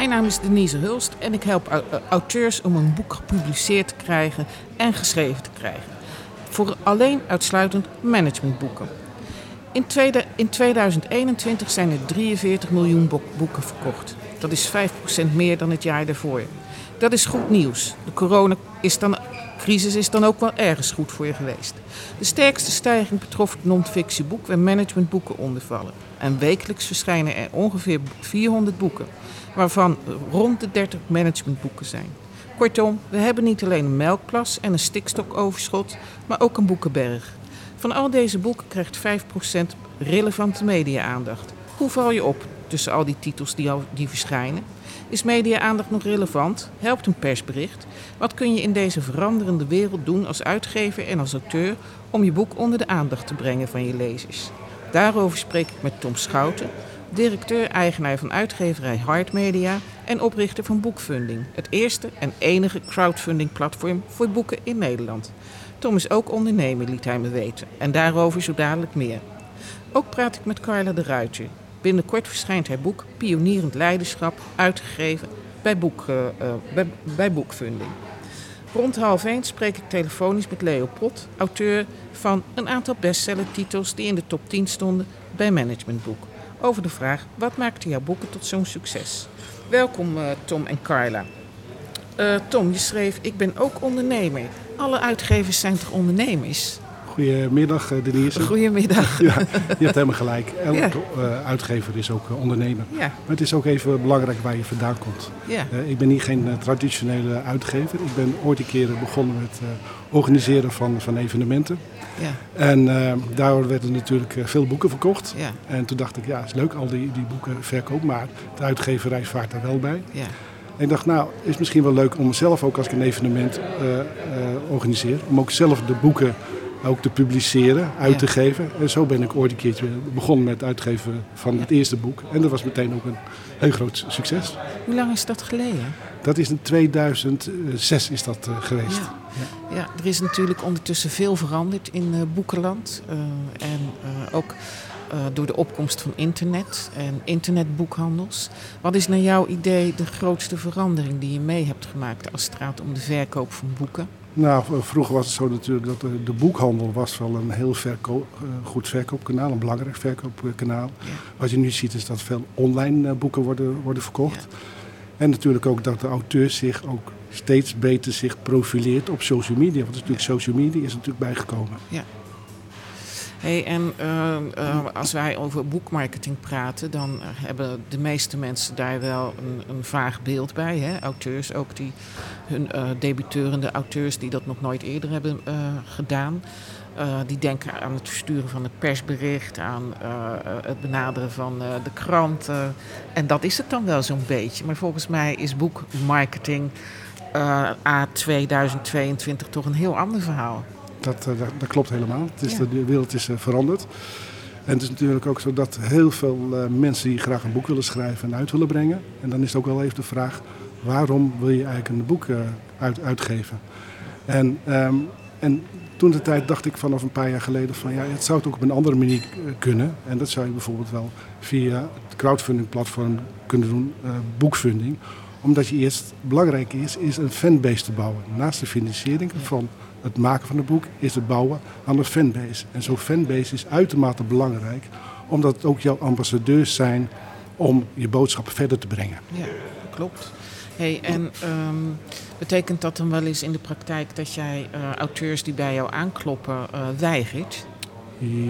Mijn naam is Denise Hulst en ik help auteurs om een boek gepubliceerd te krijgen en geschreven te krijgen. Voor alleen uitsluitend managementboeken. In, tweede, in 2021 zijn er 43 miljoen boeken verkocht. Dat is 5% meer dan het jaar daarvoor. Dat is goed nieuws. De coronacrisis is dan ook wel ergens goed voor je geweest. De sterkste stijging betrof non-fictieboek en managementboeken ondervallen. En wekelijks verschijnen er ongeveer 400 boeken, waarvan rond de 30 managementboeken zijn. Kortom, we hebben niet alleen een melkplas en een stikstokoverschot, maar ook een boekenberg. Van al deze boeken krijgt 5% relevante media-aandacht. Hoe val je op tussen al die titels die, al, die verschijnen? Is media-aandacht nog relevant? Helpt een persbericht? Wat kun je in deze veranderende wereld doen als uitgever en als auteur om je boek onder de aandacht te brengen van je lezers? Daarover spreek ik met Tom Schouten, directeur-eigenaar van uitgeverij Hard Media en oprichter van Boekfunding, het eerste en enige crowdfunding-platform voor boeken in Nederland. Tom is ook ondernemer, liet hij me weten, en daarover zo dadelijk meer. Ook praat ik met Carla de Ruiter. Binnenkort verschijnt haar boek Pionierend Leiderschap, uitgegeven bij, boek, uh, bij Boekfunding. Rond half één spreek ik telefonisch met Leo Pot, auteur van een aantal bestsellertitels die in de top 10 stonden bij Managementboek. Over de vraag, wat maakte jouw boeken tot zo'n succes? Welkom uh, Tom en Carla. Uh, Tom, je schreef, ik ben ook ondernemer. Alle uitgevers zijn toch ondernemers? Goedemiddag eh, Denise. Goedemiddag. Ja, je hebt helemaal gelijk. Elke ja. uitgever is ook ondernemer. Ja. Maar het is ook even belangrijk waar je vandaan komt. Ja. ik ben niet geen traditionele uitgever. Ik ben ooit een keer begonnen met organiseren van, van evenementen. Ja. En uh, daar werden natuurlijk veel boeken verkocht. Ja. En toen dacht ik, ja, is leuk al die, die boeken verkoop, maar de uitgeverij vaart daar wel bij. Ja. En ik dacht, nou, is misschien wel leuk om zelf ook als ik een evenement uh, uh, organiseer, om ook zelf de boeken ook te publiceren, uit te geven. En zo ben ik ooit een keertje begonnen met het uitgeven van het eerste boek. En dat was meteen ook een heel groot succes. Hoe lang is dat geleden? Dat is in 2006 is dat geweest. Ja. Er is natuurlijk ondertussen veel veranderd in uh, boekenland. Uh, en ook door de opkomst van internet en internetboekhandels. Wat is naar jouw idee de grootste verandering die je mee hebt gemaakt als het gaat om de verkoop van boeken? Nou, vroeger was het zo natuurlijk dat de, de boekhandel was wel een heel verkoop, goed verkoopkanaal, een belangrijk verkoopkanaal. Ja. Wat je nu ziet is dat veel online boeken worden, worden verkocht. Ja. En natuurlijk ook dat de auteur zich ook steeds beter zich profileert op social media. Want natuurlijk social media is natuurlijk bijgekomen. Ja. Hey, en uh, uh, als wij over boekmarketing praten, dan hebben de meeste mensen daar wel een, een vaag beeld bij. Hè? Auteurs ook die hun uh, debuteurende auteurs die dat nog nooit eerder hebben gedaan. Die denken aan het versturen van het persbericht, aan het benaderen van de kranten. En dat is het dan wel zo'n beetje. Maar volgens mij is boekmarketing A 2022 toch een heel ander verhaal. Dat, dat, dat, klopt helemaal. Het is, De wereld is veranderd. En het is natuurlijk ook zo dat heel veel mensen die graag een boek willen schrijven en uit willen brengen. En dan is het ook wel even de vraag, waarom wil je eigenlijk een boek uit, uitgeven? En, um, en toen de tijd dacht ik vanaf een paar jaar geleden van ja, het zou het ook op een andere manier kunnen. En dat zou je bijvoorbeeld wel via het crowdfunding platform kunnen doen, uh, boekfunding. Omdat je eerst, belangrijk is, is een fanbase te bouwen. Naast de financiering van het maken van een boek is het bouwen aan een fanbase. En zo'n fanbase is uitermate belangrijk, omdat het ook jouw ambassadeurs zijn om je boodschappen verder te brengen. Ja, klopt. Hey, en um, betekent dat dan wel eens in de praktijk dat jij uh, auteurs die bij jou aankloppen uh, weigert?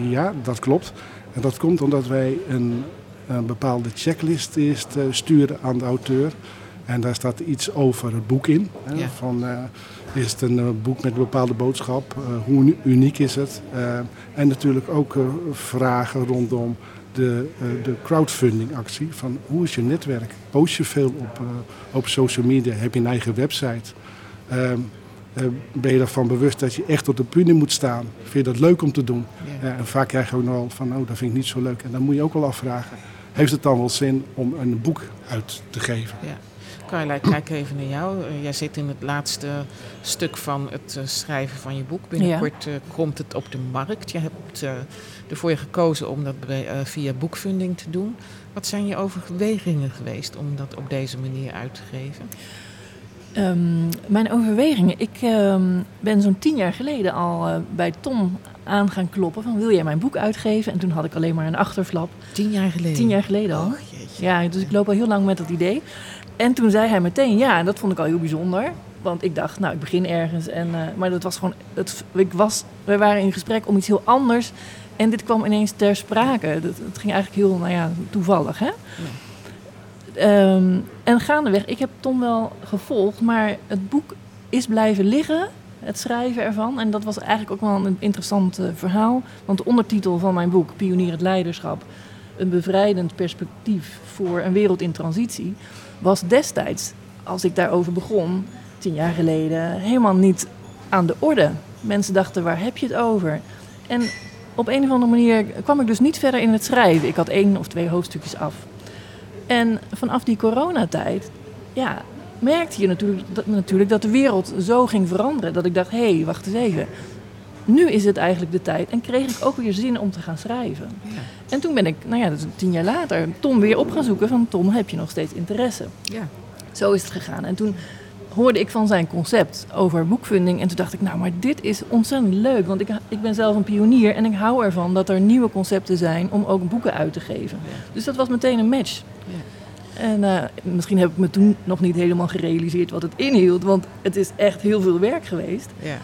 Ja, dat klopt. En dat komt omdat wij een, een bepaalde checklist eerst uh, sturen aan de auteur. En daar staat iets over het boek in. Hè, ja. Van, is het een boek met een bepaalde boodschap? Hoe uniek is het? En natuurlijk ook vragen rondom de, uh, de crowdfunding actie. Van hoe is je netwerk? Post je veel op, uh, op social media? Heb je een eigen website? Uh, ben je ervan bewust dat je echt op de bühne moet staan? Vind je dat leuk om te doen? Ja. en vaak krijg je ook nogal van, oh, dat vind ik niet zo leuk. En dan moet je ook wel afvragen, heeft het dan wel zin om een boek uit te geven? Ja. Carla, ik kijk even naar jou. Uh, jij zit in het laatste stuk van het uh, schrijven van je boek. Binnenkort uh, komt het op de markt. Je hebt ervoor gekozen om dat via boekfunding te doen. Wat zijn je overwegingen geweest om dat op deze manier uit te geven? Um, mijn overwegingen. Ik um, ben zo'n tien jaar geleden al bij Tom aan gaan kloppen van wil jij mijn boek uitgeven? En toen had ik alleen maar een achterflap. Tien jaar geleden? Tien jaar geleden al. Oh, ja, dus ik loop al heel lang met dat idee. En toen zei hij meteen ja, en dat vond ik al heel bijzonder. Want ik dacht, nou, ik begin ergens. En, uh, maar dat was gewoon, het, ik was, we waren in gesprek om iets heel anders. En dit kwam ineens ter sprake. Dat, het ging eigenlijk heel, nou ja, toevallig, hè? Ja. Um, en gaandeweg, ik heb Tom wel gevolgd, maar het boek is blijven liggen, het schrijven ervan. En dat was eigenlijk ook wel een interessant uh, verhaal. Want de ondertitel van mijn boek, Pionier het Leiderschap, een bevrijdend perspectief voor een wereld in transitie, was destijds, als ik daarover begon, tien jaar geleden, helemaal niet aan de orde. Mensen dachten, waar heb je het over? En op een of andere manier kwam ik dus niet verder in het schrijven. Ik had één of twee hoofdstukjes af. En vanaf die coronatijd, ja, merkte je natuurlijk dat, natuurlijk dat de wereld zo ging veranderen. Dat ik dacht, hé, hey, wacht eens even nu is het eigenlijk de tijd. En kreeg ik ook weer zin om te gaan schrijven. Ja. En toen ben ik, nou ja, dat is tien jaar later, Tom weer op gaan zoeken van Tom, heb je nog steeds interesse? Ja. Zo is het gegaan. En toen hoorde ik van zijn concept over boekfunding. En toen dacht ik, nou, maar dit is ontzettend leuk. Want ik, ik ben zelf een pionier en ik hou ervan dat er nieuwe concepten zijn om ook boeken uit te geven. Ja. Dus dat was meteen een match. Ja. En uh, misschien heb ik me toen nog niet helemaal gerealiseerd wat het inhield. Want het is echt heel veel werk geweest. Ja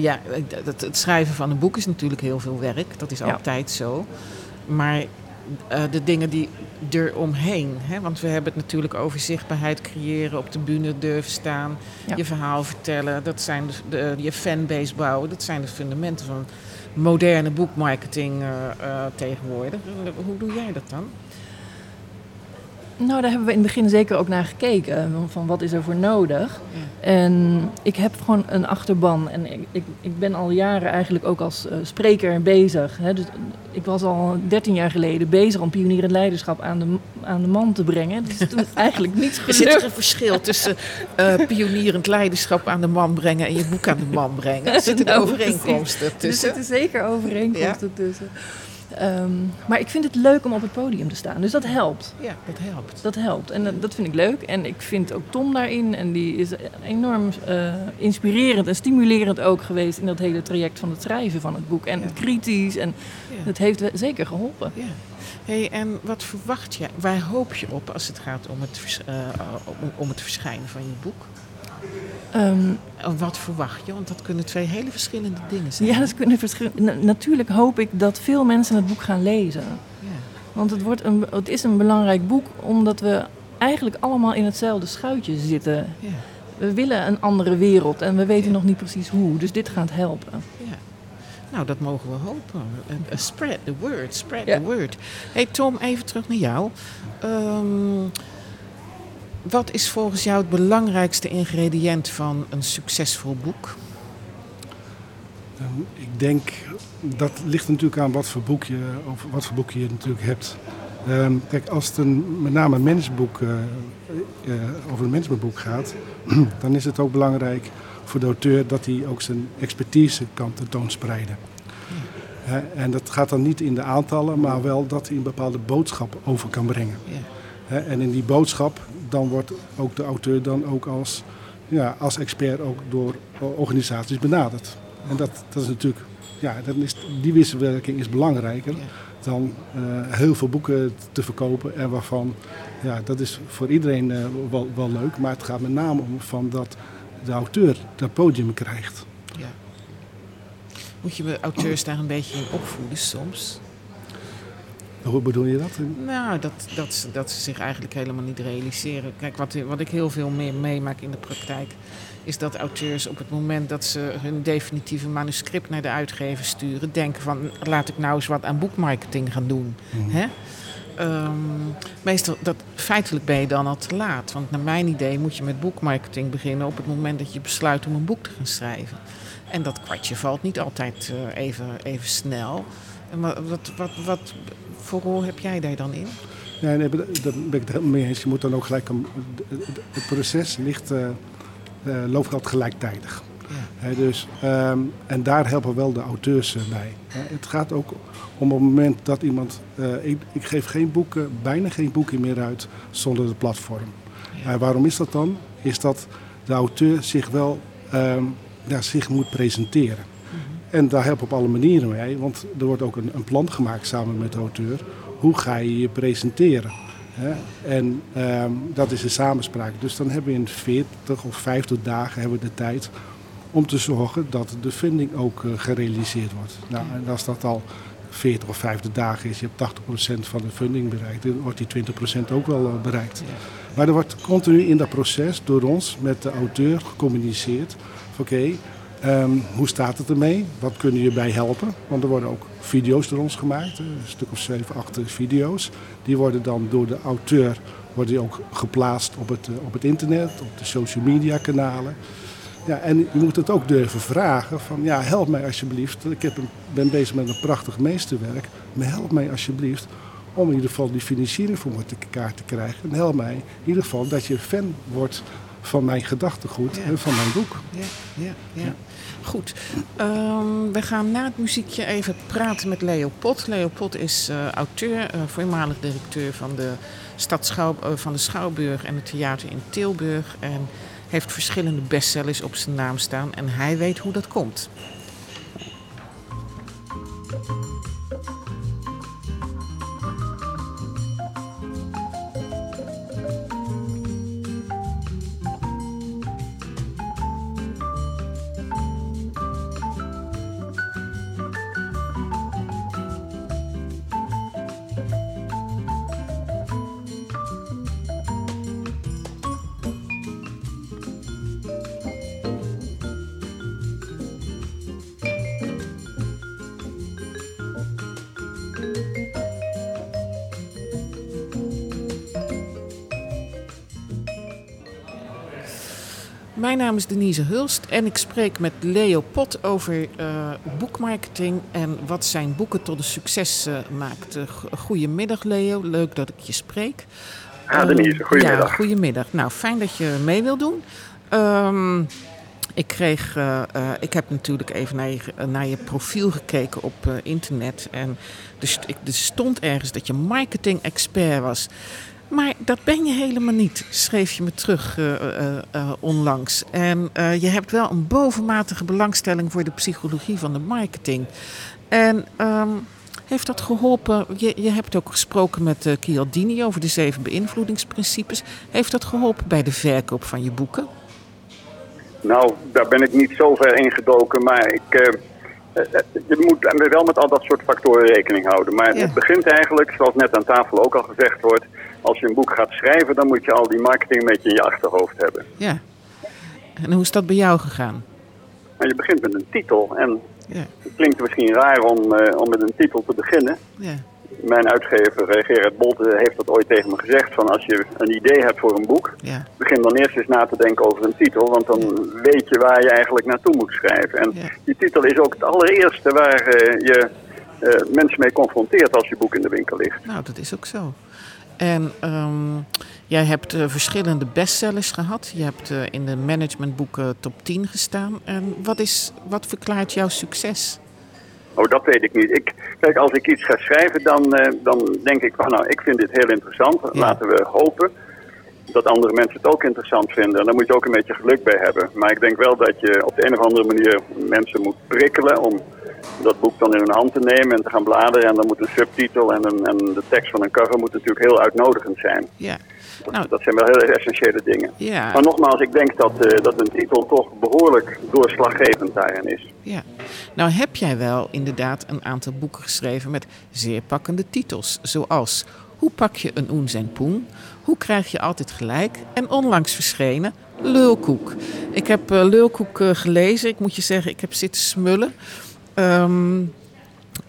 ja, het, het, schrijven van een boek is natuurlijk heel veel werk. Dat is altijd zo. Maar uh, de dingen die eromheen. Hè? Want we hebben het natuurlijk over zichtbaarheid creëren, op de bühne durven staan, ja. je verhaal vertellen. Dat zijn de, de, je fanbase bouwen. Dat zijn de fundamenten van moderne boekmarketing uh, uh, tegenwoordig. Hoe doe jij dat dan? Nou, daar hebben we in het begin zeker ook naar gekeken. Van wat is er voor nodig? Ja. En ik heb gewoon een achterban. En ik, ik, ik ben al jaren eigenlijk ook als uh, spreker bezig. Hè. Dus ik was al 13 jaar geleden bezig om pionierend leiderschap aan de, aan de man te brengen. Dus toen eigenlijk niets gelukt. Zit er een verschil tussen uh, pionierend leiderschap aan de man brengen en je boek aan de man brengen? Er zitten nou, overeenkomsten tussen? Er zitten zeker overeenkomsten ja. tussen. Um, maar ik vind het leuk om op het podium te staan. Dus dat helpt. Ja, dat helpt. Dat helpt. En dat, dat vind ik leuk. En ik vind ook Tom daarin. En die is enorm uh, inspirerend en stimulerend ook geweest in dat hele traject van het schrijven van het boek. En ja. kritisch. En ja. dat heeft zeker geholpen. Ja. Hey, en wat verwacht je? Waar hoop je op als het gaat om het, uh, om, om het verschijnen van je boek? Um, wat verwacht je? Want dat kunnen twee hele verschillende dingen zijn. Ja, dat kunnen verschillende. Natuurlijk hoop ik dat veel mensen het boek gaan lezen. Ja. Want het, wordt een, het is een belangrijk boek omdat we eigenlijk allemaal in hetzelfde schuitje zitten. Ja. We willen een andere wereld en we weten ja. nog niet precies hoe. Dus dit gaat helpen. Nou, dat mogen we hopen. Uh, spread the word, spread the word. Hey Tom, even terug naar jou. Um, wat is volgens jou het belangrijkste ingrediënt van een succesvol boek? Um, ik denk dat ligt natuurlijk aan wat voor boek je, of wat voor boek je natuurlijk hebt. Um, kijk, als het een, met name een mensboek, uh, uh, over een managementboek gaat, dan is het ook belangrijk voor de auteur dat hij ook zijn expertise kan tentoonspreiden. Ja. En dat gaat dan niet in de aantallen, maar wel dat hij een bepaalde boodschap over kan brengen. Ja. en in die boodschap dan wordt ook de auteur dan ook als, ja, als expert ook door organisaties benaderd. En dat, dat is natuurlijk, ja, dan is, die wisselwerking is belangrijker dan uh, heel veel boeken te verkopen. En waarvan, ja, dat is voor iedereen uh, wel, wel leuk. Maar het gaat met name om van dat de auteur dat podium krijgt. Ja. Moet je auteurs daar een beetje in opvoeden soms? Hoe bedoel je dat? Nou, dat, dat, dat ze zich eigenlijk helemaal niet realiseren. Kijk, wat, wat ik heel veel meer meemaak in de praktijk... is dat auteurs op het moment dat ze hun definitieve manuscript naar de uitgever sturen... denken van, laat ik nou eens wat aan boekmarketing gaan doen. Mhm. Hè? Ehm, meestal, dat, feitelijk ben je dan al te laat. Want naar mijn idee moet je met boekmarketing beginnen... op het moment dat je besluit om een boek te gaan schrijven. En dat kwartje valt niet altijd eh, even, even snel... En wat, wat, wat, wat voor rol heb jij daar dan in? Ja, nee, daar ben ik het helemaal mee eens. Je moet dan ook gelijk een, het proces ligt, uh, uh, loopt altijd gelijktijdig. Ja. He, dus, um, en daar helpen wel de auteurs uh, bij. He, het gaat ook om het moment dat iemand. Ik, ik, geef geen boeken, bijna geen boeken meer uit zonder het platform. Ja. waarom is dat dan? Is dat de auteur zich wel um, ja, zich moet presenteren. En daar helpen op alle manieren mee, want er wordt ook een, een, plan gemaakt samen met de auteur. Hoe ga je je presenteren? Hè? En um, dat is een samenspraak. Dus dan hebben we in 40 of 50 dagen hebben we de tijd om te zorgen dat de funding ook uh, gerealiseerd wordt. Nou, en als dat al 40 of 50 dagen is, je hebt 80% van de funding bereikt, dan wordt die 20% ook wel uh, bereikt. Maar er wordt continu in dat proces door ons met de auteur gecommuniceerd. Oké, okay, Um, hoe staat het ermee? Wat kunnen je bij helpen? Want er worden ook video's door ons gemaakt, een stuk of zeven, acht video's. Die worden dan door de auteur worden ook geplaatst op het, op het internet, op de social media kanalen. Ja, en je moet het ook durven vragen van ja, help mij alsjeblieft. Ik heb een, ben bezig met een prachtig meesterwerk, maar help mij alsjeblieft om in ieder geval die financiering voor elkaar te krijgen. En help mij in ieder geval dat je fan wordt van mijn gedachtegoed Ja. en van mijn boek. Ja, ja, ja. Goed. Ehm, we gaan na het muziekje even praten met Leo Pot. Leo Pot is eh, auteur, eh, voormalig directeur van de, stad eh, van de Schouwburg en het theater in Tilburg. En heeft verschillende bestsellers op zijn naam staan. En hij weet hoe dat komt. Mijn naam is Denise Hulst en ik spreek met Leo Pot over uh, boekmarketing en wat zijn boeken tot een succes uh, maakt. Uh, goedemiddag Leo, leuk dat ik je spreek. Ja, Denise, goedemiddag. Ja, goedemiddag. Nou, fijn dat je mee wil doen. Um, ik, kreeg, ik heb natuurlijk even naar je, naar je profiel gekeken op internet en er, er stond ergens dat je marketing-expert was. Maar dat ben je helemaal niet, schreef je me terug uh, uh, uh, onlangs. En je hebt wel een bovenmatige belangstelling voor de psychologie van de marketing. En um, heeft dat geholpen? Je, je, hebt ook gesproken met Chialdini over de zeven beïnvloedingsprincipes. Heeft dat geholpen bij de verkoop van je boeken? Nou, daar ben ik niet zo ver ingedoken, maar ik je moet wel met al dat soort factoren rekening houden. Maar ja. het begint eigenlijk, zoals net aan tafel ook al gezegd wordt, als je een boek gaat schrijven, dan moet je al die marketing een beetje in je achterhoofd hebben. Ja. En hoe is dat bij jou gegaan? Maar je begint met een titel en ja. het klinkt misschien raar om, uh, om met een titel te beginnen. Ja. Mijn uitgever Gerard Bolte heeft dat ooit tegen me gezegd. Van als je een idee hebt voor een boek, ja. begin dan eerst eens na te denken over een titel. Want dan weet je waar je eigenlijk naartoe moet schrijven. En die titel is ook het allereerste waar uh, je uh, mensen mee confronteert als je boek in de winkel ligt. Nou, dat is ook zo. En um, jij hebt uh, verschillende bestsellers gehad. Je hebt uh, in de managementboeken top 10 gestaan. En wat, is, wat verklaart jouw succes? Oh, dat weet ik niet. Ik, kijk, als ik iets ga schrijven, dan, uh, dan denk ik van, nou, ik vind dit heel interessant. Ja. Laten we hopen dat andere mensen het ook interessant vinden. En daar moet je ook een beetje geluk bij hebben. Maar ik denk wel dat je op de een of andere manier mensen moet prikkelen om dat boek dan in hun hand te nemen en te gaan bladeren. En dan moet een subtitel en, een, en de tekst van een cover moet natuurlijk heel uitnodigend zijn. Ja. Dat, Nou. dat zijn wel heel essentiële dingen. Ja. Maar nogmaals, ik denk dat, uh, dat een titel toch behoorlijk doorslaggevend daarin is. Ja. Nou heb jij wel inderdaad een aantal boeken geschreven met zeer pakkende titels, zoals Hoe pak je een oens en poen? Hoe krijg je altijd gelijk? En onlangs verschenen Lulkoek. Ik heb uh, Lulkoek uh, gelezen. Ik moet je zeggen, ik heb zitten smullen. Um,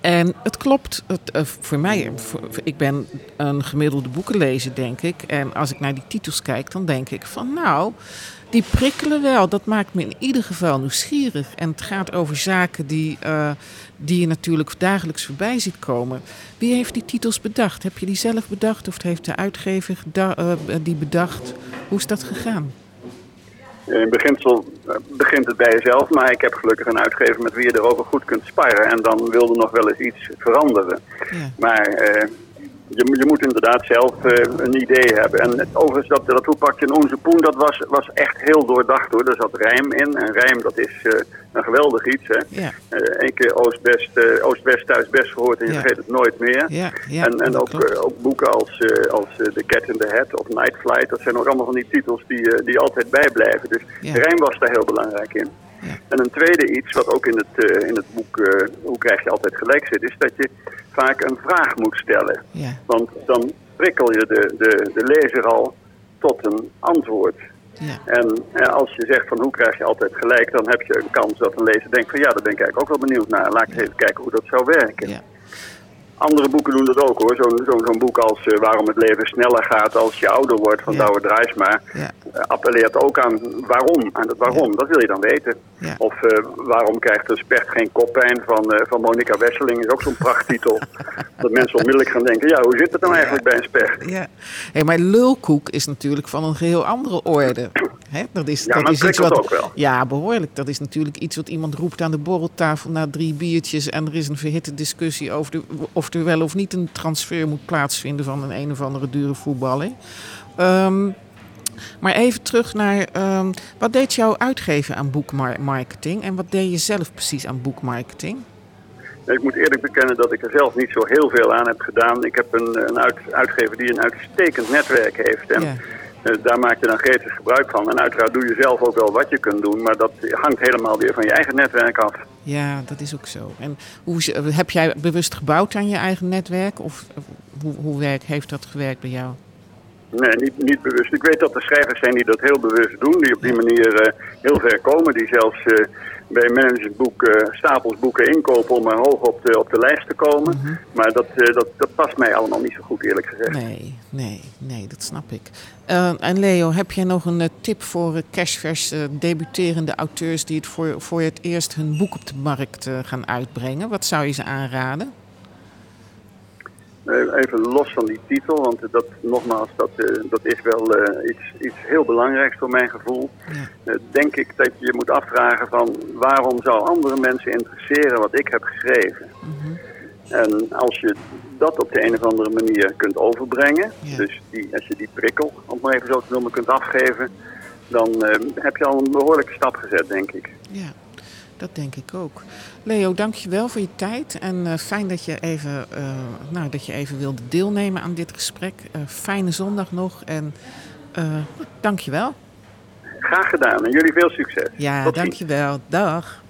en het klopt, het, uh, voor mij, ik ben een gemiddelde boekenlezer, denk ik. En als ik naar die titels kijk, dan denk ik van nou, die prikkelen wel. Dat maakt me in ieder geval nieuwsgierig. En het gaat over zaken die, uh, die je natuurlijk dagelijks voorbij ziet komen. Wie heeft die titels bedacht? Heb je die zelf bedacht of heeft de uitgever uh, die bedacht? Hoe is dat gegaan? In beginsel begint het bij jezelf, maar ik heb gelukkig een uitgever met wie je erover goed kunt sparren. En dan wil er nog wel eens iets veranderen. Ja. Maar uh, je, je, moet inderdaad zelf uh, een idee hebben. En overigens, dat, dat je een onze poen, dat was, was echt heel doordacht hoor. Er zat rijm in. En rijm, dat is uh, een geweldig iets. Hè? Ja. Eén keer Oost-West Oost thuis best gehoord en je ja. vergeet het nooit meer. Ja, ja, en en ook, ook boeken als, als The Cat in the Hat of Night Flight, dat zijn ook allemaal van die titels die, die altijd bijblijven. Dus rijm was daar heel belangrijk in. Ja. En een tweede iets, wat ook in het, in het boek Hoe krijg je altijd gelijk zit, is dat je vaak een vraag moet stellen. Ja. Want dan prikkel je de, de, de lezer al tot een antwoord. Ja. En uh, als je zegt van hoe krijg je altijd gelijk, dan heb je een kans dat een lezer denkt van ja, daar ben ik eigenlijk ook wel benieuwd naar. Laat ik eens even kijken hoe dat zou werken. Andere boeken doen dat ook hoor. Zo'n zo, zo boek als uh, Waarom het leven sneller gaat als je ouder wordt van ja. Douwe Draaisma. Ja. Uh, appelleert ook aan waarom. Aan het waarom, ja. dat wil je dan weten. Ja. Of uh, Waarom krijgt een specht geen koppijn van, van Monica Wesseling. is ook zo'n prachttitel. dat mensen onmiddellijk gaan denken, ja hoe zit het nou eigenlijk bij een specht? Ja. Hey, maar lulkoek is natuurlijk van een geheel andere orde. Hè? Dat is, ja, dat is iets wat, ook wel. Ja, behoorlijk. Dat is natuurlijk iets wat iemand roept aan de borreltafel na drie biertjes. En er is een verhitte discussie over de, of er wel of niet een transfer moet plaatsvinden van een een of andere dure voetballer. Um, maar even terug naar um, wat deed jouw uitgever aan boekmarketing en wat deed je zelf precies aan boekmarketing? Ik moet eerlijk bekennen dat ik er zelf niet zo heel veel aan heb gedaan. Ik heb een, een uit, uitgever die een uitstekend netwerk heeft. En. Uh, daar maak je dan gretig gebruik van. En uiteraard doe je zelf ook wel wat je kunt doen. Maar dat hangt helemaal weer van je eigen netwerk af. Ja, dat is ook zo. En hoe, is- heb jij bewust gebouwd aan je eigen netwerk? Of of hoe, hoe werk, heeft dat gewerkt bij jou? Nee, niet, niet bewust. Ik weet dat er schrijvers zijn die dat heel bewust doen. Die op die manier eh, heel ver komen. Die zelfs eh, bij managersboeken stapels boeken inkopen om maar hoog op de, op de lijst te komen. Mhm. Maar dat, eh, dat, dat past mij allemaal niet zo goed eerlijk gezegd. Nee, nee, nee, dat snap ik. En Leo, heb jij nog een tip voor cashvers debuterende auteurs die het voor, voor het eerst hun boek op de markt gaan uitbrengen? Wat zou je ze aanraden? Eh, Even los van die titel, want dat, nogmaals, dat, eh, dat is wel eh, iets, iets heel belangrijks voor mijn gevoel. Ja. Denk ik dat je je moet afvragen van waarom zou andere mensen interesseren wat ik heb geschreven. Mhm. En als je dat op de een of andere manier kunt overbrengen, Ja. dus die, als je die prikkel, om maar even zo te noemen, kunt afgeven, dan heb je al een behoorlijke stap gezet, denk ik. Ja, dat denk ik ook. Leo, dank je wel voor je tijd. En uh, fijn dat je, even, uh, nou, dat je even wilde deelnemen aan dit gesprek. Uh, fijne zondag nog en dank je wel. Graag gedaan en jullie veel succes. Ja, Tot dank ziens. je wel. Dag.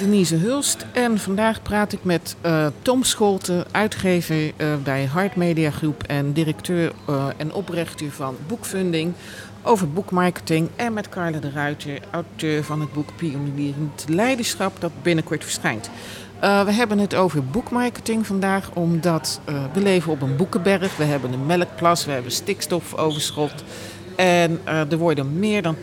Denise Hulst en vandaag praat ik met uh, Tom Scholte, uitgever uh, bij Hart Media Groep en directeur uh, en oprichter van Boekfunding over boekmarketing en met Carla de Ruiter, auteur van het boek Pionierend Leiderschap dat binnenkort verschijnt. We hebben het over boekmarketing vandaag, omdat we leven op een boekenberg. We hebben een melkplas, we hebben stikstofoverschot. En uh, er worden meer dan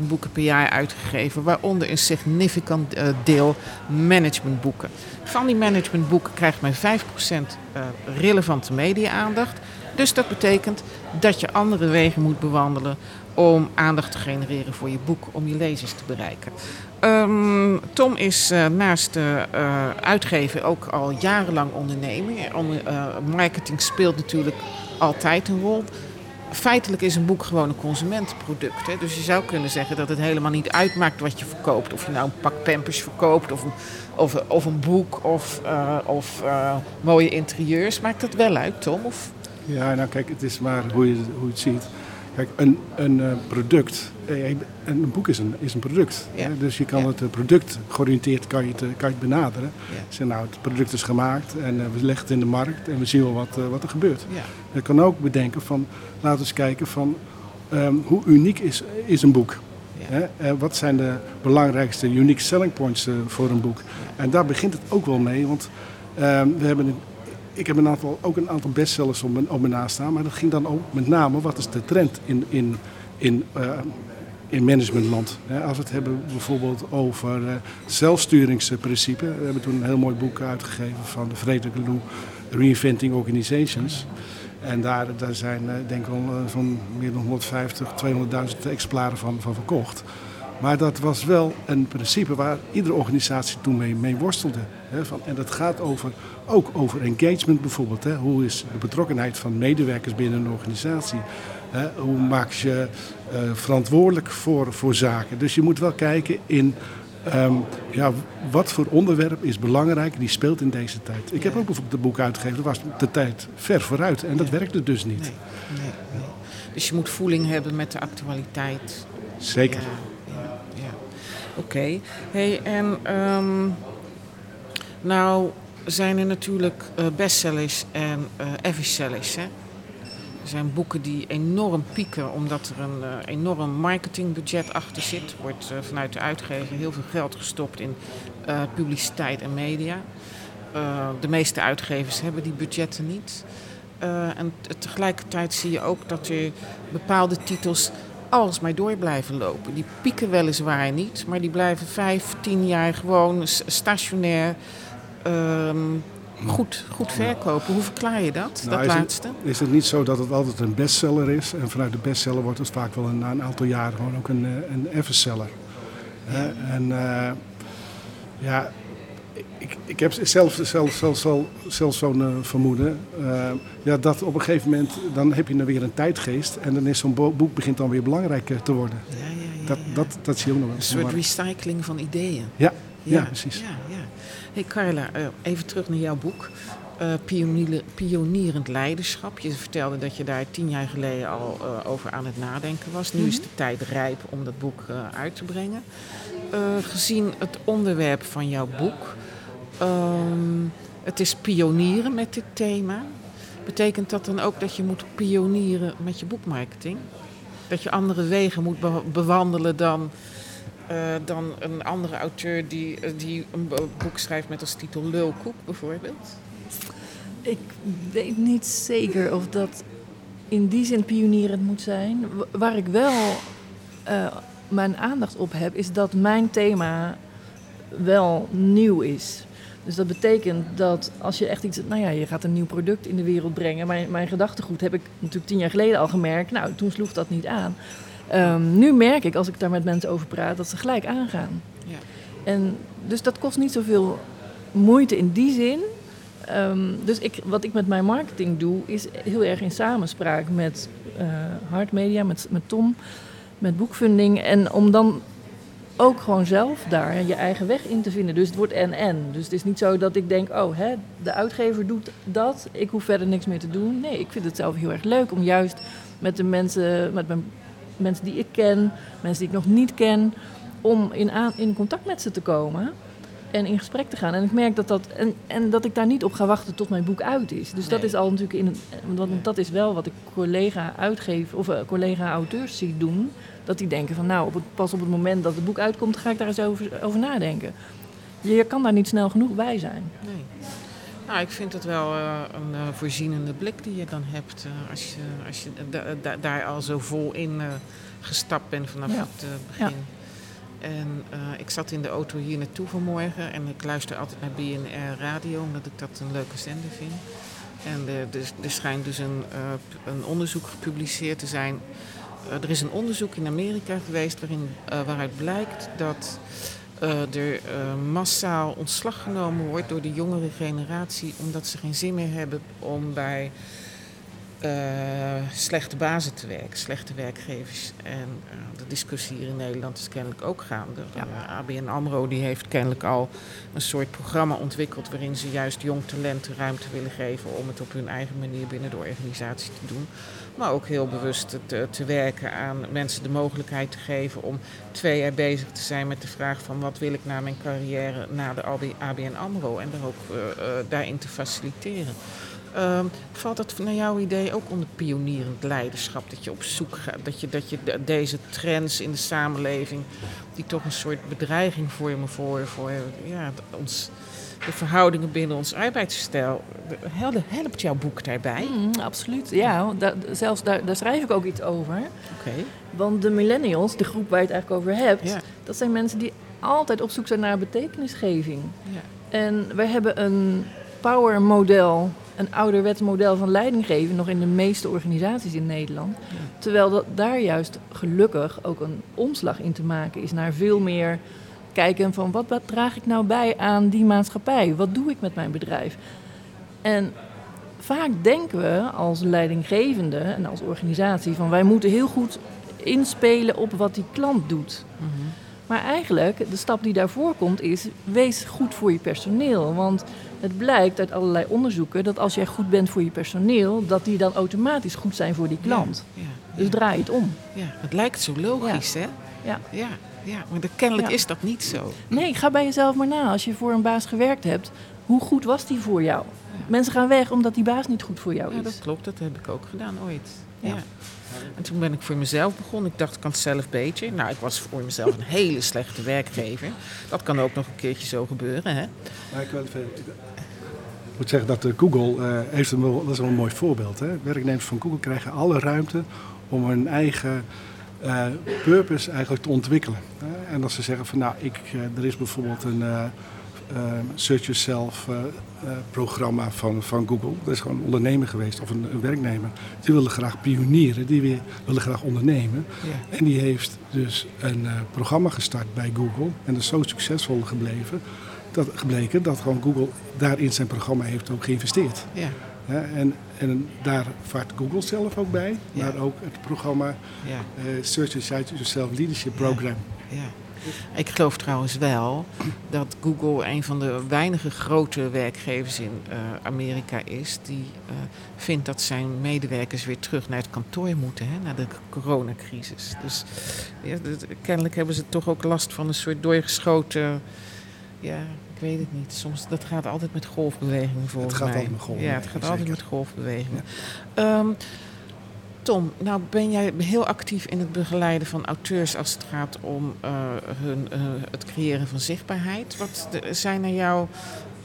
20.000 boeken per jaar uitgegeven, waaronder een significant uh, deel managementboeken. Van die managementboeken krijgt men 5% uh, relevante media-aandacht. Dus dat betekent dat je andere wegen moet bewandelen om aandacht te genereren voor je boek, om je lezers te bereiken. Um, Tom is naast uh, uitgeven ook al jarenlang ondernemer. Marketing speelt natuurlijk altijd een rol. Feitelijk is een boek gewoon een consumentenproduct. Hè? Dus je zou kunnen zeggen dat het helemaal niet uitmaakt wat je verkoopt. Of je nou een pak pampers verkoopt of een, of, of een boek of, of mooie interieurs. Maakt dat wel uit, Tom? Of? Ja, nou kijk, het is maar hoe je, hoe je het ziet. Kijk, een, een uh, product, een boek is een, is een product. Ja. Dus je kan ja. het product georiënteerd kan je het, kan je het benaderen. Ja. Zeg, nou, het product is gemaakt en we leggen het in de markt en we zien wel wat, wat er gebeurt. Je kan ook bedenken van, laten we eens kijken van um, hoe uniek is, is een boek. Hè? wat zijn de belangrijkste unique selling points voor een boek? En daar begint het ook wel mee, want um, we hebben ik heb een aantal, ook een aantal bestsellers op mijn, op naast staan. Maar dat ging dan ook met name, wat is de trend in, in, in, uh, in managementland? als we het hebben bijvoorbeeld over uh, zelfsturingsprincipe. We hebben toen een heel mooi boek uitgegeven van de Frederik Lou, Reinventing Organizations. En daar, daar zijn uh, denk ik wel zo'n meer dan 150, 200.000 exemplaren van, van verkocht. Maar dat was wel een principe waar iedere organisatie toen mee, mee worstelde. Hè, van, en dat gaat over, ook over engagement bijvoorbeeld. Hè. Hoe is de betrokkenheid van medewerkers binnen een organisatie? Hè. Hoe maak je uh, verantwoordelijk voor, voor zaken? Dus je moet wel kijken in um, ja, wat voor onderwerp is belangrijk, die speelt in deze tijd. Ik heb ook bijvoorbeeld een boek uitgegeven, dat was de tijd ver vooruit. En dat ja. werkte dus niet. Nee, nee, nee. Dus je moet voeling hebben met de actualiteit. Zeker. Ja. Oké. Hey, en um, nou zijn er natuurlijk uh, bestsellers en uh? Er zijn boeken die enorm pieken omdat er een uh, enorm marketingbudget achter zit. Wordt vanuit de uitgever heel veel geld gestopt in publiciteit en media. de meeste uitgevers hebben die budgetten niet. en tegelijkertijd zie je ook dat er bepaalde titels alles maar door blijven lopen. Die pieken weliswaar niet, maar die blijven vijf, tien jaar gewoon stationair um, goed, goed verkopen. Hoe verklaar je dat, nou, dat is laatste? Het, is het niet zo dat het altijd een bestseller is? En vanuit de bestseller wordt het vaak wel een, na een aantal jaren gewoon ook een, eh, een everseller. Ja. en uh, ja, ik, ik heb zelf, zelf, zelf, zelf, zelf zo'n uh, vermoeden. Uh, ja, dat op een gegeven moment, dan heb je dan weer een tijdgeest. En dan is zo'n boek begint dan weer belangrijker te worden. Ja, ja, ja, dat, dat, dat zie je ook nog wel. Een soort recycling van ideeën. Ja, ja, precies. Ja, ja. Hey Carla, uh, even terug naar jouw boek. Pionier, pionierend leiderschap. Je vertelde dat je daar tien jaar geleden al over aan het nadenken was. Nu mm -hmm. is de tijd rijp om dat boek uit te brengen. gezien het onderwerp van jouw boek... Um, het is pionieren met dit thema. Betekent dat dan ook dat je moet pionieren met je boekmarketing? Dat je andere wegen moet be bewandelen dan, uh, dan een andere auteur die, die een boek schrijft met als titel Lulkoek bijvoorbeeld? Ik weet niet zeker of dat in die zin pionierend moet zijn. Waar ik wel uh, mijn aandacht op heb, is dat mijn thema wel nieuw is. Dus dat betekent dat als je echt iets, nou ja, je gaat een nieuw product in de wereld brengen. Mijn, mijn gedachtegoed heb ik natuurlijk tien jaar geleden al gemerkt. Nou, toen sloeg dat niet aan. Um, nu merk ik, als ik daar met mensen over praat, dat ze gelijk aangaan. Ja. En dus dat kost niet zoveel moeite in die zin. Um, dus ik, wat ik met mijn marketing doe, is heel erg in samenspraak met uh, Hard Media, met, met Tom, met boekfunding. En om dan ook gewoon zelf daar je eigen weg in te vinden. Dus het wordt en-en. Dus het is niet zo dat ik denk, oh, hè, de uitgever doet dat, ik hoef verder niks meer te doen. Nee, ik vind het zelf heel erg leuk om juist met de mensen, met mijn, mensen die ik ken, mensen die ik nog niet ken, om in, aan, in contact met ze te komen en in gesprek te gaan. En ik merk dat dat, en, en dat ik daar niet op ga wachten tot mijn boek uit is. Dus dat is al natuurlijk in, want dat is wel wat ik collega uitgeef of uh, collega auteurs zie doen dat die denken van nou, op het, pas op het moment dat het boek uitkomt, ga ik daar eens over, over nadenken. Je kan daar niet snel genoeg bij zijn. Nee. Nou, ik vind het wel uh, een uh, voorzienende blik die je dan hebt uh, als je, als je daar al zo vol in gestapt bent vanaf ja. het begin. Ja. En ik zat in de auto hier naartoe vanmorgen en ik luister altijd naar BNR Radio omdat ik dat een leuke zender vind. En er schijnt dus een, een onderzoek gepubliceerd te zijn. er is een onderzoek in Amerika geweest waarin, waaruit blijkt dat er massaal ontslag genomen wordt door de jongere generatie omdat ze geen zin meer hebben om bij uh, slechte bazen te werken, slechte werkgevers. En de discussie hier in Nederland is kennelijk ook gaande. Ja. ABN AMRO die heeft kennelijk al een soort programma ontwikkeld waarin ze juist jong talenten ruimte willen geven om het op hun eigen manier binnen de organisatie te doen. Maar ook heel bewust te, te, werken aan mensen de mogelijkheid te geven om twee jaar bezig te zijn met de vraag van wat wil ik na mijn carrière na de ABN AMRO en daar ook daarin te faciliteren. Uh, valt dat naar jouw idee ook onder pionierend leiderschap? Dat je op zoek gaat, dat je, dat je deze trends in de samenleving, die toch een soort bedreiging vormen voor, voor ja, ons, de verhoudingen binnen ons arbeidsstijl. Helpt jouw boek daarbij? Mm, absoluut, ja. Da zelfs daar, daar, schrijf ik ook iets over. Okay. Want de millennials, de groep waar je het eigenlijk over hebt, ja. dat zijn mensen die altijd op zoek zijn naar betekenisgeving. Ja. En wij hebben een power model, een ouderwets model van leidinggeven nog in de meeste organisaties in Nederland. Ja. Terwijl dat daar juist gelukkig ook een omslag in te maken is naar veel meer kijken van wat, wat draag ik nou bij aan die maatschappij? Wat doe ik met mijn bedrijf? En vaak denken we als leidinggevende en als organisatie van wij moeten heel goed inspelen op wat die klant doet. Mhm. Maar eigenlijk, de stap die daarvoor komt is, wees goed voor je personeel. Want het blijkt uit allerlei onderzoeken dat als jij goed bent voor je personeel, dat die dan automatisch goed zijn voor die klant. Ja, ja, dus draai het om. Ja, het lijkt zo logisch, hè? Ja. ja. Ja, maar kennelijk is dat niet zo. Nee, ga bij jezelf maar na. Als je voor een baas gewerkt hebt, hoe goed was die voor jou? Mensen gaan weg omdat die baas niet goed voor jou is. Ja, dat klopt. Dat heb ik ook gedaan ooit. Ja. En toen ben ik voor mezelf begonnen. Ik dacht, ik kan het zelf beter. Nou, ik was voor mezelf een hele slechte werkgever. Dat kan ook nog een keertje zo gebeuren, hè? Ik, wil ik moet zeggen dat Google uh, heeft een, dat is wel een mooi voorbeeld. Werknemers van Google krijgen alle ruimte om hun eigen uh, purpose eigenlijk te ontwikkelen. en als ze zeggen van nou, ik, er is bijvoorbeeld een Search Yourself programma van, van Google. Dat is gewoon een ondernemer geweest of een, een werknemer. Die willen graag pionieren, die weer, willen graag ondernemen. Ja. En die heeft dus een programma gestart bij Google. En dat is zo succesvol gebleven, dat, gebleken dat gewoon Google daar in zijn programma heeft ook geïnvesteerd. Ja. en, en daar vaart Google zelf ook bij, maar ook het programma ja. uh, Search Yourself Leadership Program. Ja. Ik geloof trouwens wel dat Google een van de weinige grote werkgevers in uh, Amerika is die uh, vindt dat zijn medewerkers weer terug naar het kantoor moeten, hè, na de coronacrisis. Dus ja, kennelijk hebben ze toch ook last van een soort doorgeschoten ja, ik weet het niet. Soms, dat gaat altijd met golfbewegingen volgens het gaat mij. Altijd met golfbewegingen, ja, het gaat altijd met golfbewegingen. Ehm, Tom, nou ben jij heel actief in het begeleiden van auteurs als het gaat om uh, hun, uh, het creëren van zichtbaarheid. Wat zijn er jou,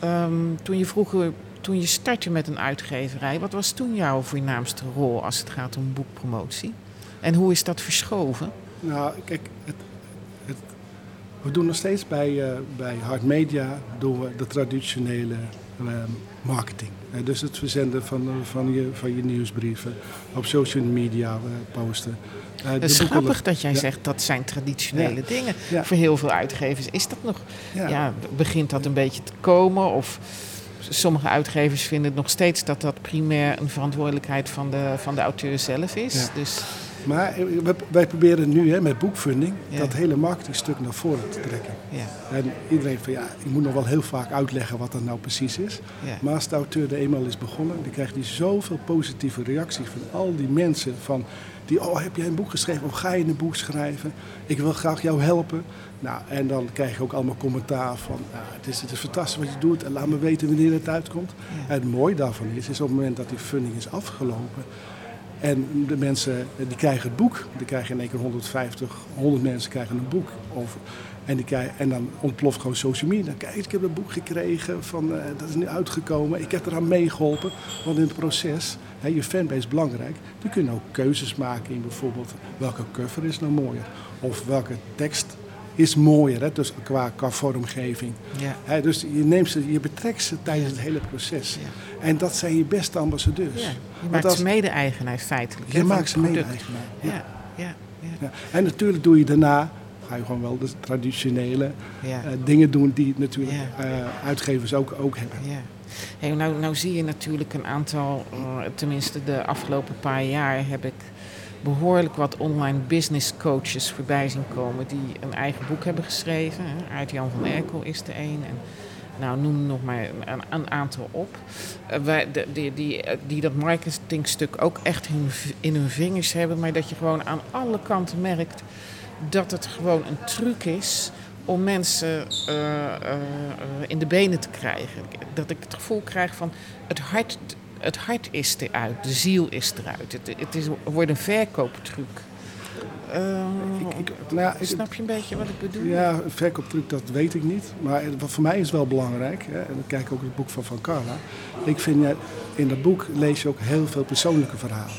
um, toen je vroeger, toen je startte met een uitgeverij, wat was toen jouw voornaamste rol als het gaat om boekpromotie? En hoe is dat verschoven? Nou, kijk, het, we doen nog steeds bij, uh, bij Hard Media doen we de traditionele uh, marketing. Dus het verzenden van, eh, van, je, van je nieuwsbrieven, op social media posten. het is grappig dat jij zegt dat zijn traditionele dingen. Voor heel veel uitgevers is dat nog. Ja. begint dat een beetje te komen? Of sommige uitgevers vinden nog steeds dat dat primair een verantwoordelijkheid van de, van de auteur zelf is. Dus maar eh, wij proberen nu hè, met boekfunding dat hele marketingstuk naar voren te trekken. Ja. En iedereen van ja, ik moet nog wel heel vaak uitleggen wat dat nou precies is. Ja. Maar als de auteur er eenmaal is begonnen, dan krijgt hij zoveel positieve reacties van al die mensen. Van die, oh heb jij een boek geschreven of ga je een boek schrijven? Ik wil graag jou helpen. Nou, en dan krijg je ook allemaal commentaar van nou, het, is, het is fantastisch wat je doet en laat me weten wanneer het uitkomt. En het mooie daarvan is, is op het moment dat die funding is afgelopen En de mensen die krijgen het boek. Die krijgen in één keer 150, 100 mensen krijgen een boek. Over, en, die en dan ontploft gewoon social media. Kijk, ik heb een boek gekregen, van, uh, dat is nu uitgekomen. Ik heb eraan meegeholpen. Want in het proces, hè, je fanbase is belangrijk. Je kunt ook keuzes maken in bijvoorbeeld welke cover is nou mooier. Of welke tekst is mooier, hè? Dus qua, qua vormgeving. Ja. dus je, neemt ze, je betrekt ze tijdens het hele proces. Ja. En dat zijn je beste ambassadeurs. Ja. Je maakt ze mede-eigenaar feitelijk. Je maakt ze mede-eigenaar. Ja. Ja. Ja. En natuurlijk doe je daarna ga je gewoon wel de traditionele uh, dingen doen die natuurlijk uh, uitgevers ook, ook hebben. Ja. Hey, nou, nou zie je natuurlijk een aantal, uh, tenminste de afgelopen paar jaar heb ik behoorlijk wat online business coaches voorbij zien komen die een eigen boek hebben geschreven. Uit Jan van Erkel is de een. En, nou, noem nog maar een, aantal op. Uh, wij, de, die, die, die dat marketingstuk ook echt in, hun vingers hebben, maar dat je gewoon aan alle kanten merkt dat het gewoon een truc is om mensen uh, in de benen te krijgen. Dat ik het gevoel krijg van het hart het hart is eruit, de ziel is eruit. Het, het is, wordt een verkooptruc. Uh, ik, ik, nou ja, snap je een beetje wat ik bedoel? Ja, een verkooptruc, dat weet ik niet. Maar wat voor mij is wel belangrijk, hè, en dan kijk ik ook het boek van Van Carla. Ik vind, in dat boek lees je ook heel veel persoonlijke verhalen.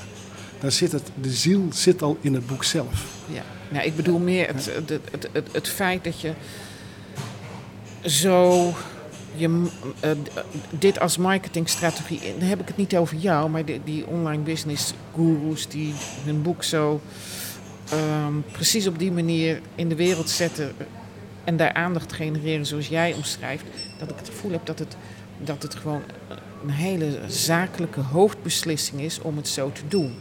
Daar zit het, de ziel zit al in het boek zelf. Ja, nou, ik bedoel meer het, het, het, het, het feit dat je zo je, uh, dit als marketingstrategie, dan heb ik het niet over jou, maar die, die online business gurus die hun boek zo um, precies op die manier in de wereld zetten en daar aandacht genereren zoals jij omschrijft, dat ik het gevoel heb dat het, dat het gewoon een hele zakelijke hoofdbeslissing is om het zo te doen.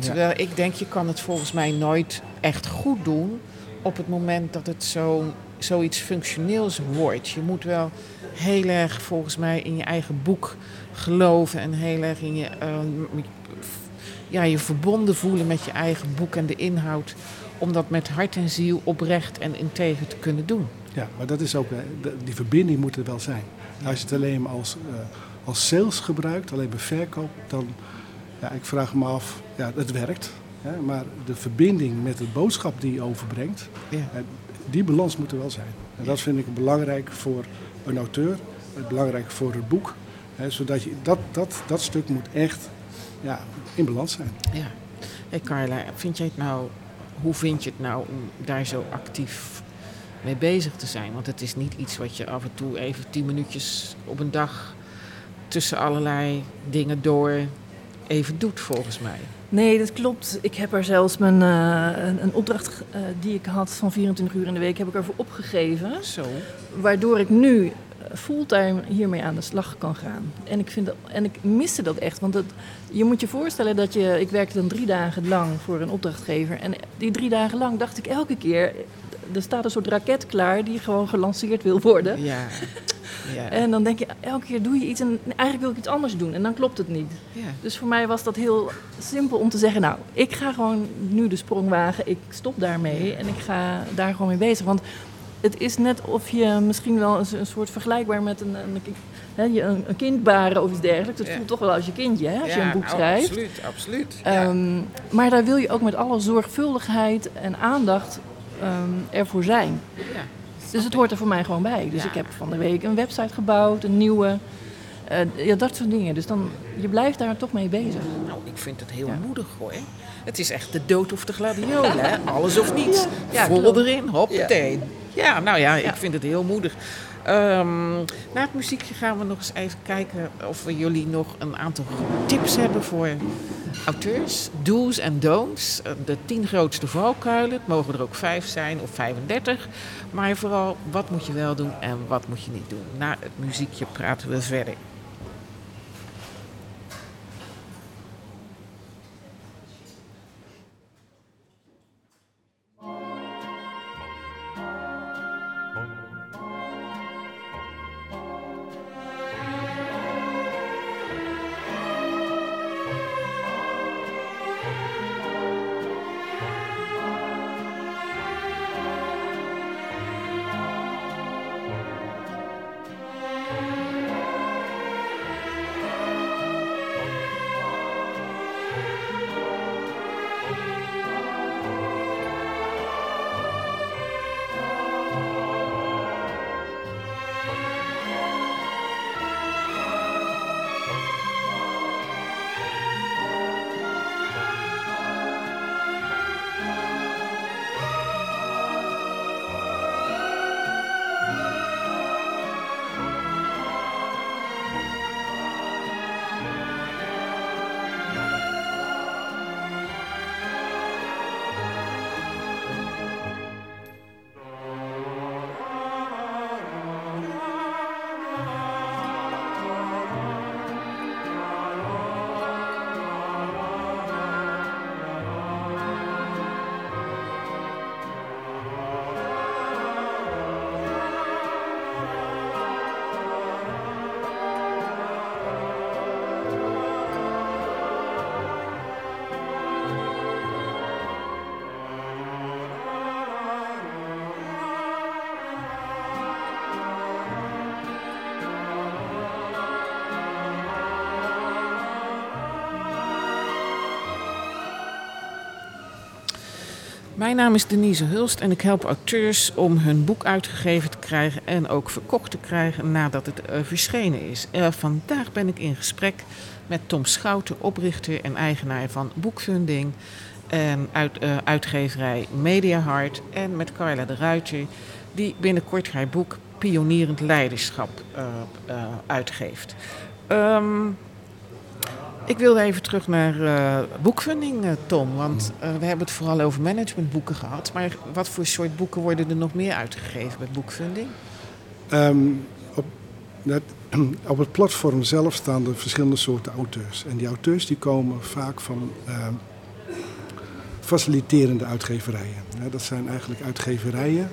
Terwijl ik denk, je kan het volgens mij nooit echt goed doen op het moment dat het zo zoiets functioneels wordt. Je moet wel heel erg volgens mij in je eigen boek geloven en heel erg in je, uh, ja, je verbonden voelen met je eigen boek en de inhoud. Om dat met hart en ziel oprecht en integer te kunnen doen. Ja, maar dat is ook, die verbinding moet er wel zijn. Als je het alleen maar als, uh, als sales gebruikt, alleen bij verkoop, dan, ja, ik vraag me af, ja, het werkt. Hè, maar de verbinding met de boodschap die je overbrengt, ja die balans moet er wel zijn. En dat vind ik belangrijk voor een auteur, belangrijk voor het boek. Hè, zodat je, dat, dat, dat stuk moet echt ja, in balans zijn. Ja. Hey Carla, vind jij het nou, hoe vind je het nou om daar zo actief mee bezig te zijn? Want het is niet iets wat je af en toe even tien minuutjes op een dag tussen allerlei dingen door even doet, volgens mij. Nee, dat klopt. Ik heb er zelfs mijn, uh, een, opdracht uh, die ik had van 24 uur in de week, heb ik ervoor opgegeven. Zo. Waardoor ik nu eh, fulltime hiermee aan de slag kan gaan. En ik, vind dat, en ik miste dat echt. Want het, je moet je voorstellen dat je... Ik werkte dan drie dagen lang voor een opdrachtgever. En die drie dagen lang dacht ik elke keer... Er staat een soort raket klaar die gewoon gelanceerd wil worden. Ja. Ja. En dan denk je, elke keer doe je iets en eigenlijk wil ik iets anders doen. En dan klopt het niet. Ja. Dus voor mij was dat heel simpel om te zeggen, nou, ik ga gewoon nu de sprong wagen. Ik stop daarmee en ik ga daar gewoon mee bezig. Want het is net of je misschien wel een, een soort vergelijkbaar met een, een, een, een kind baren of iets dergelijks. Dat voelt toch wel als je kindje, hè, als je een boek schrijft. Absoluut, absoluut. Um, maar daar wil je ook met alle zorgvuldigheid en aandacht um, ervoor zijn. Dus het hoort er voor mij gewoon bij. Dus ik heb van de week een website gebouwd, een nieuwe. Uh, ja, dat soort dingen. Dus dan, je blijft daar toch mee bezig. Nou, ik vind het heel moedig hoor. Het is echt de dood of de gladiolen, hè? Alles of niets. Ja, Vol erin, hoppatee. Ja. nou ja, ik vind het heel moedig. Um, na het muziekje gaan we nog eens even kijken of we jullie nog een aantal tips hebben voor auteurs. Do's en don'ts. De tien grootste valkuilen. Het mogen er ook vijf zijn of 35. Maar vooral, wat moet je wel doen en wat moet je niet doen. Na het muziekje praten we verder. Mijn naam is Denise Hulst en ik help auteurs om hun boek uitgegeven te krijgen en ook verkocht te krijgen nadat het uh, verschenen is. Uh, vandaag ben ik in gesprek met Tom Schouten, oprichter en eigenaar van Boekfunding en uit, uh, uitgeverij Mediahart en met Carla de Ruiter, die binnenkort haar boek Pionierend Leiderschap uitgeeft. Um, ik wilde even terug naar uh, Tom. Want uh, we hebben het vooral over managementboeken gehad. Maar wat voor soort boeken worden er nog meer uitgegeven bij boekfunding? Um, op, net, het platform zelf staan er verschillende soorten auteurs. En die auteurs die komen vaak van faciliterende uitgeverijen. dat zijn eigenlijk uitgeverijen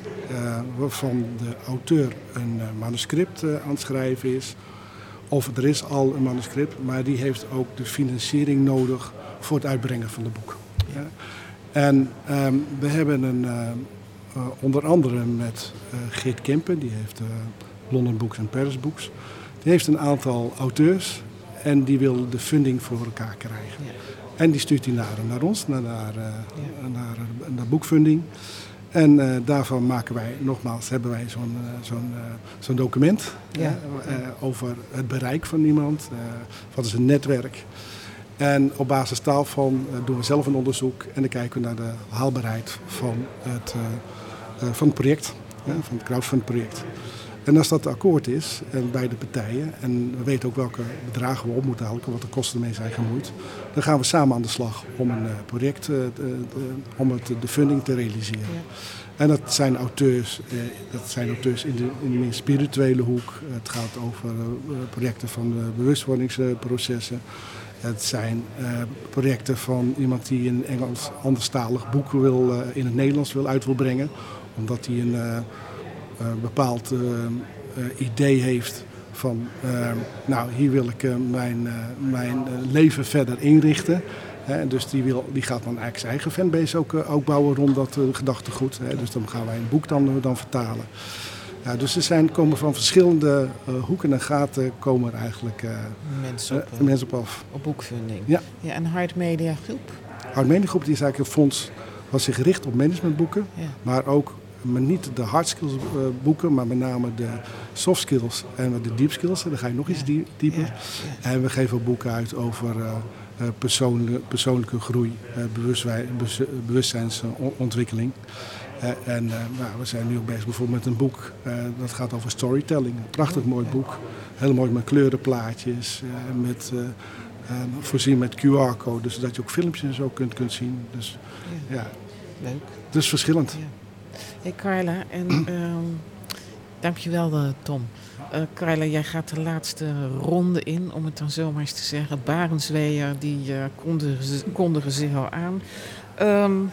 waarvan de auteur een manuscript aan het schrijven is of er is al een manuscript, maar die heeft ook de financiering nodig voor het uitbrengen van het boek. Ja. En um, we hebben een, uh, uh, onder andere met uh, Geert Kempen, die heeft London Books en Paris Books. Die heeft een aantal auteurs en die wil de funding voor elkaar krijgen. Ja. En die stuurt die naar, naar ons, naar, naar, naar, naar boekfunding. En uh, daarvan maken wij, nogmaals, hebben wij zo'n uh, zo'n uh, zo'n document ja. over het bereik van iemand. wat is een netwerk? En op basis daarvan doen we zelf een onderzoek en dan kijken we naar de haalbaarheid van het, van het project, van het crowdfund project. En als dat akkoord is en beide partijen, en we weten ook welke bedragen we op moeten halen, wat de kosten ermee zijn gemoeid, dan gaan we samen aan de slag om een uh, project, de, de, om het, de funding te realiseren. Ja. En dat zijn auteurs, eh, dat zijn auteurs in de, in de meer spirituele hoek. Het gaat over projecten van bewustwordingsprocessen. Het zijn projecten van iemand die een Engels anderstalig boek wil, in het Nederlands wil uit wil brengen. Omdat hij een bepaald idee heeft van, nou hier wil ik mijn, mijn leven verder inrichten. He, dus die, wil, die gaat dan eigenlijk zijn eigen fanbase ook, ook bouwen rond dat uh, gedachtegoed. He, dus dan gaan wij een boek dan, dan vertalen. Ja, dus er zijn, komen van verschillende uh, hoeken en gaten komen er eigenlijk mensen, op, mensen op af. Op boekfunding. Ja. ja en Hard Media Groep? Hard Media Groep die is eigenlijk een fonds wat zich richt op managementboeken. Ja. Maar ook maar niet de hard skills boeken, maar met name de soft skills en de deep skills. Daar ga je nog iets die, dieper. En we geven ook boeken uit over uh, persoonlijke, persoonlijke groei, bewustzijnsontwikkeling. En nou, we zijn nu ook bezig bijvoorbeeld met een boek dat gaat over storytelling. Een prachtig mooi boek, heel mooi met kleurenplaatjes, met, voorzien met QR-code, zodat je ook filmpjes en zo kunt, kunt zien. Dus ja, ja. leuk. Dus verschillend. Ja. Hey Carla, en um, dankjewel Tom. Uh, Carla, jij gaat de laatste ronde in, om het dan zo maar eens te zeggen. Barensweer, die uh, kondigen, kondigen zich al aan. Um,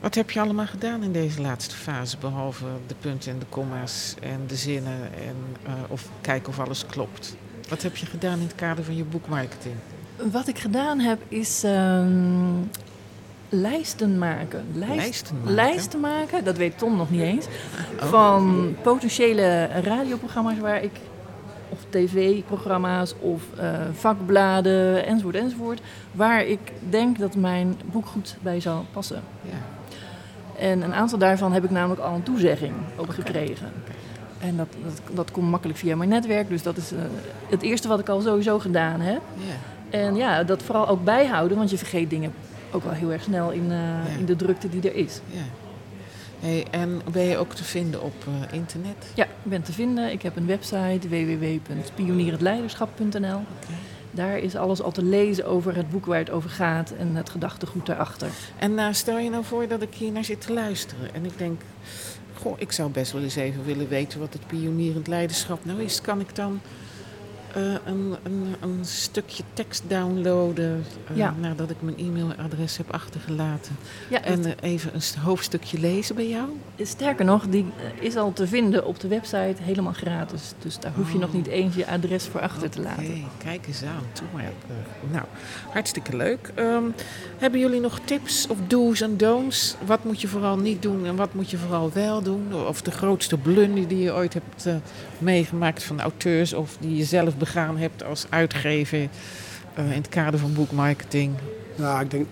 wat heb je allemaal gedaan in deze laatste fase, behalve de punten en de comma's en de zinnen en uh, of kijken of alles klopt? Wat heb je gedaan in het kader van je boekmarketing? Wat ik gedaan heb is um, lijsten maken. Lijst, lijsten maken. Lijsten maken, dat weet Tom nog niet eens. Oh. Van potentiële radioprogramma's waar ik, of tv-programma's of uh, vakbladen enzovoort enzovoort, waar ik denk dat mijn boek goed bij zou passen. Ja. En een aantal daarvan heb ik namelijk al een toezegging okay. gekregen. En dat, dat, dat komt makkelijk via mijn netwerk. Dus dat is uh, het eerste wat ik al sowieso gedaan heb. Yeah. En ja, dat vooral ook bijhouden, want je vergeet dingen ook wel heel erg snel in, ja. in de drukte die er is. Ja. Hey, en ben je ook te vinden op uh, internet? Ja, ik ben te vinden. Ik heb een website www.pionierendleiderschap.nl. Okay. Daar is alles al te lezen over het boek waar het over gaat en het gedachtegoed daarachter. En uh, stel je nou voor dat ik hier naar zit te luisteren en ik denk, goh, ik zou best wel eens even willen weten wat het pionierend leiderschap nou is. Kan ik dan uh, een, een, een, stukje tekst downloaden uh, ja. nadat ik mijn e-mailadres heb achtergelaten. Ja, en uh, even een hoofdstukje lezen bij jou? Sterker nog, die is al te vinden op de website helemaal gratis. Dus daar hoef je oh. nog niet eens je adres voor achter te laten. Okay, kijk eens aan. Toe maar. nou, hartstikke leuk. Um, hebben jullie nog tips of do's en don'ts? Wat moet je vooral niet doen en wat moet je vooral wel doen? Of de grootste blunder die je ooit hebt meegemaakt van auteurs of die je zelf begaan hebt als uitgever uh, in het kader van boekmarketing? Nou, ik denk,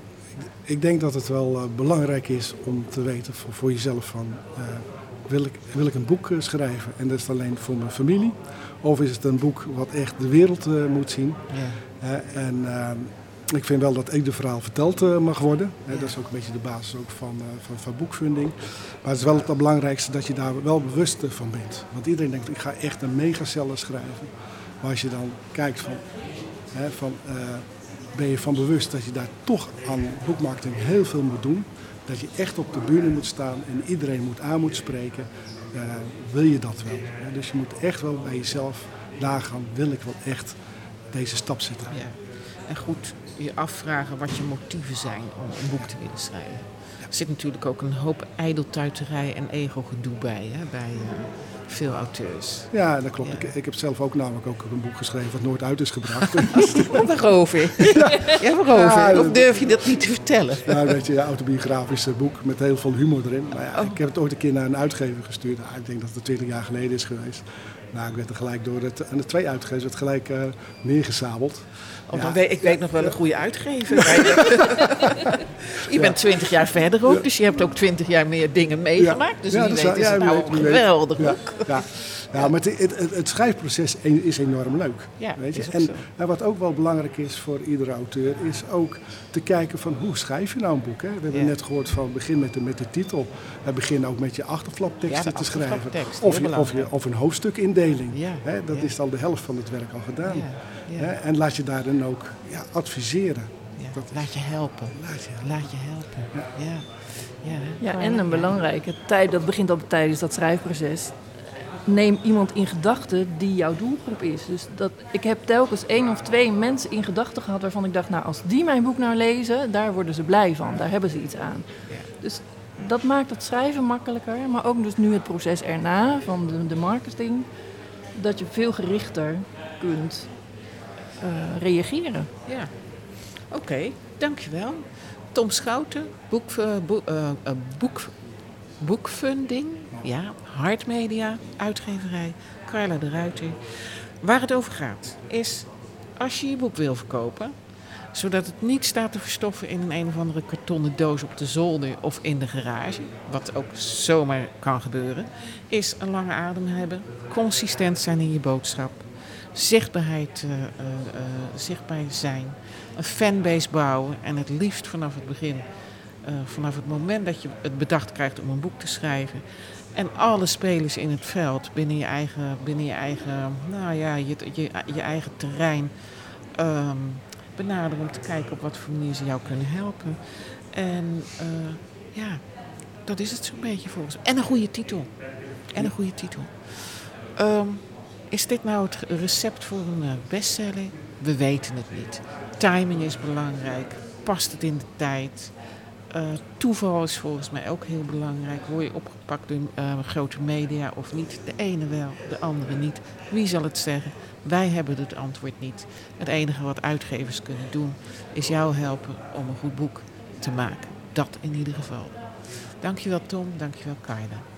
ik denk dat het wel uh, belangrijk is om te weten voor, voor jezelf van... Uh, wil ik, wil ik een boek schrijven en dat is alleen voor mijn familie? Of is het een boek wat echt de wereld moet zien? Ja. en ik vind wel dat ieder verhaal verteld mag worden. Dat is ook een beetje de basis ook van, van, van boekfunding. Maar het is wel het belangrijkste dat je daar wel bewust van bent. Want iedereen denkt, ik ga echt een megacellen schrijven. Maar als je dan kijkt van, hè, van uh, ben je van bewust dat je daar toch aan boekmarketing heel veel moet doen. Dat je echt op de bühne moet staan en iedereen moet aan moet spreken. wil je dat wel? Dus je moet echt wel bij jezelf nagaan, wil ik wel echt deze stap zetten. Ja. En goed, je afvragen wat je motieven zijn om een boek te willen schrijven. Er zit natuurlijk ook een hoop ijdeltuiterij en ego-gedoe bij, hè, bij uh, veel auteurs. Ja, dat klopt. Ik, ik, heb zelf ook namelijk ook een boek geschreven wat nooit uit is gebracht. waarover? Ja, ja waarover? of durf je dat niet te vertellen? Nou, weet je, een autobiografisch boek met heel veel humor erin. Maar ja, oh. Ik heb het ooit een keer naar een uitgever gestuurd. Nou, ik denk dat het 20 jaar geleden is geweest. Nou, ik werd er gelijk door het, en de twee uitgevers werd gelijk uh, neergezabeld. Oh, dan weet, ik weet nog wel een goede uitgever. je bent twintig jaar verder ook, dus je hebt ook twintig jaar meer dingen meegemaakt. Dus wie weet is het nou geweldig boek. Ja, maar het, het, het, schrijfproces is enorm leuk. Ja, weet je? En, en, wat ook wel belangrijk is voor iedere auteur, is ook te kijken van hoe schrijf je nou een boek. Hè? We hebben net gehoord van begin met de, met de titel. We beginnen ook met je achterflapteksten te schrijven. Of, je, of, je, of een hoofdstukindeling. Hè? Dat is dan de helft van het werk al gedaan. Hè? En laat je daar dan ook adviseren. Dat laat je helpen. Laat je, laat je helpen. Ja. Ja, ja, en een belangrijke tijd, dat begint al tijdens dat schrijfproces neem iemand in gedachten die jouw doelgroep is. Dus dat, ik heb telkens één of twee mensen in gedachten gehad waarvan ik dacht, nou als die mijn boek nou lezen, daar worden ze blij van, daar hebben ze iets aan. Dus dat maakt het schrijven makkelijker, maar ook dus nu het proces erna van de, de marketing, dat je veel gerichter kunt uh, reageren. Ja, oké, dankjewel. Tom Schouten, boek, uh, boek, uh, boek, boekfunding ja, Hartmedia, uitgeverij, Carla de Ruiter. Waar het over gaat is, als je je boek wil verkopen, zodat het niet staat te verstoffen in een een of andere kartonnen doos op de zolder of in de garage, wat ook zomaar kan gebeuren, is een lange adem hebben, consistent zijn in je boodschap, zichtbaarheid, uh, uh, zichtbaar zijn, een fanbase bouwen en het liefst vanaf het begin, vanaf het moment dat je het bedacht krijgt om een boek te schrijven, en alle spelers in het veld, binnen je eigen, binnen je eigen, nou ja, je, je, je eigen terrein, um, benaderen om te kijken op wat voor manier ze jou kunnen helpen. En uh, ja, dat is het zo'n beetje volgens mij. En een goede titel. En een goede titel. Um, is dit nou het recept voor een eh, bestseller? We weten het niet. Timing is belangrijk. Past het in de tijd? Uh, toeval is volgens mij ook heel belangrijk. Word je opgepakt door uh, grote media of niet? De ene wel, de andere niet. Wie zal het zeggen? Wij hebben het antwoord niet. Het enige wat uitgevers kunnen doen is jou helpen om een goed boek te maken. Dat in ieder geval. Dankjewel Tom, dankjewel Kaida.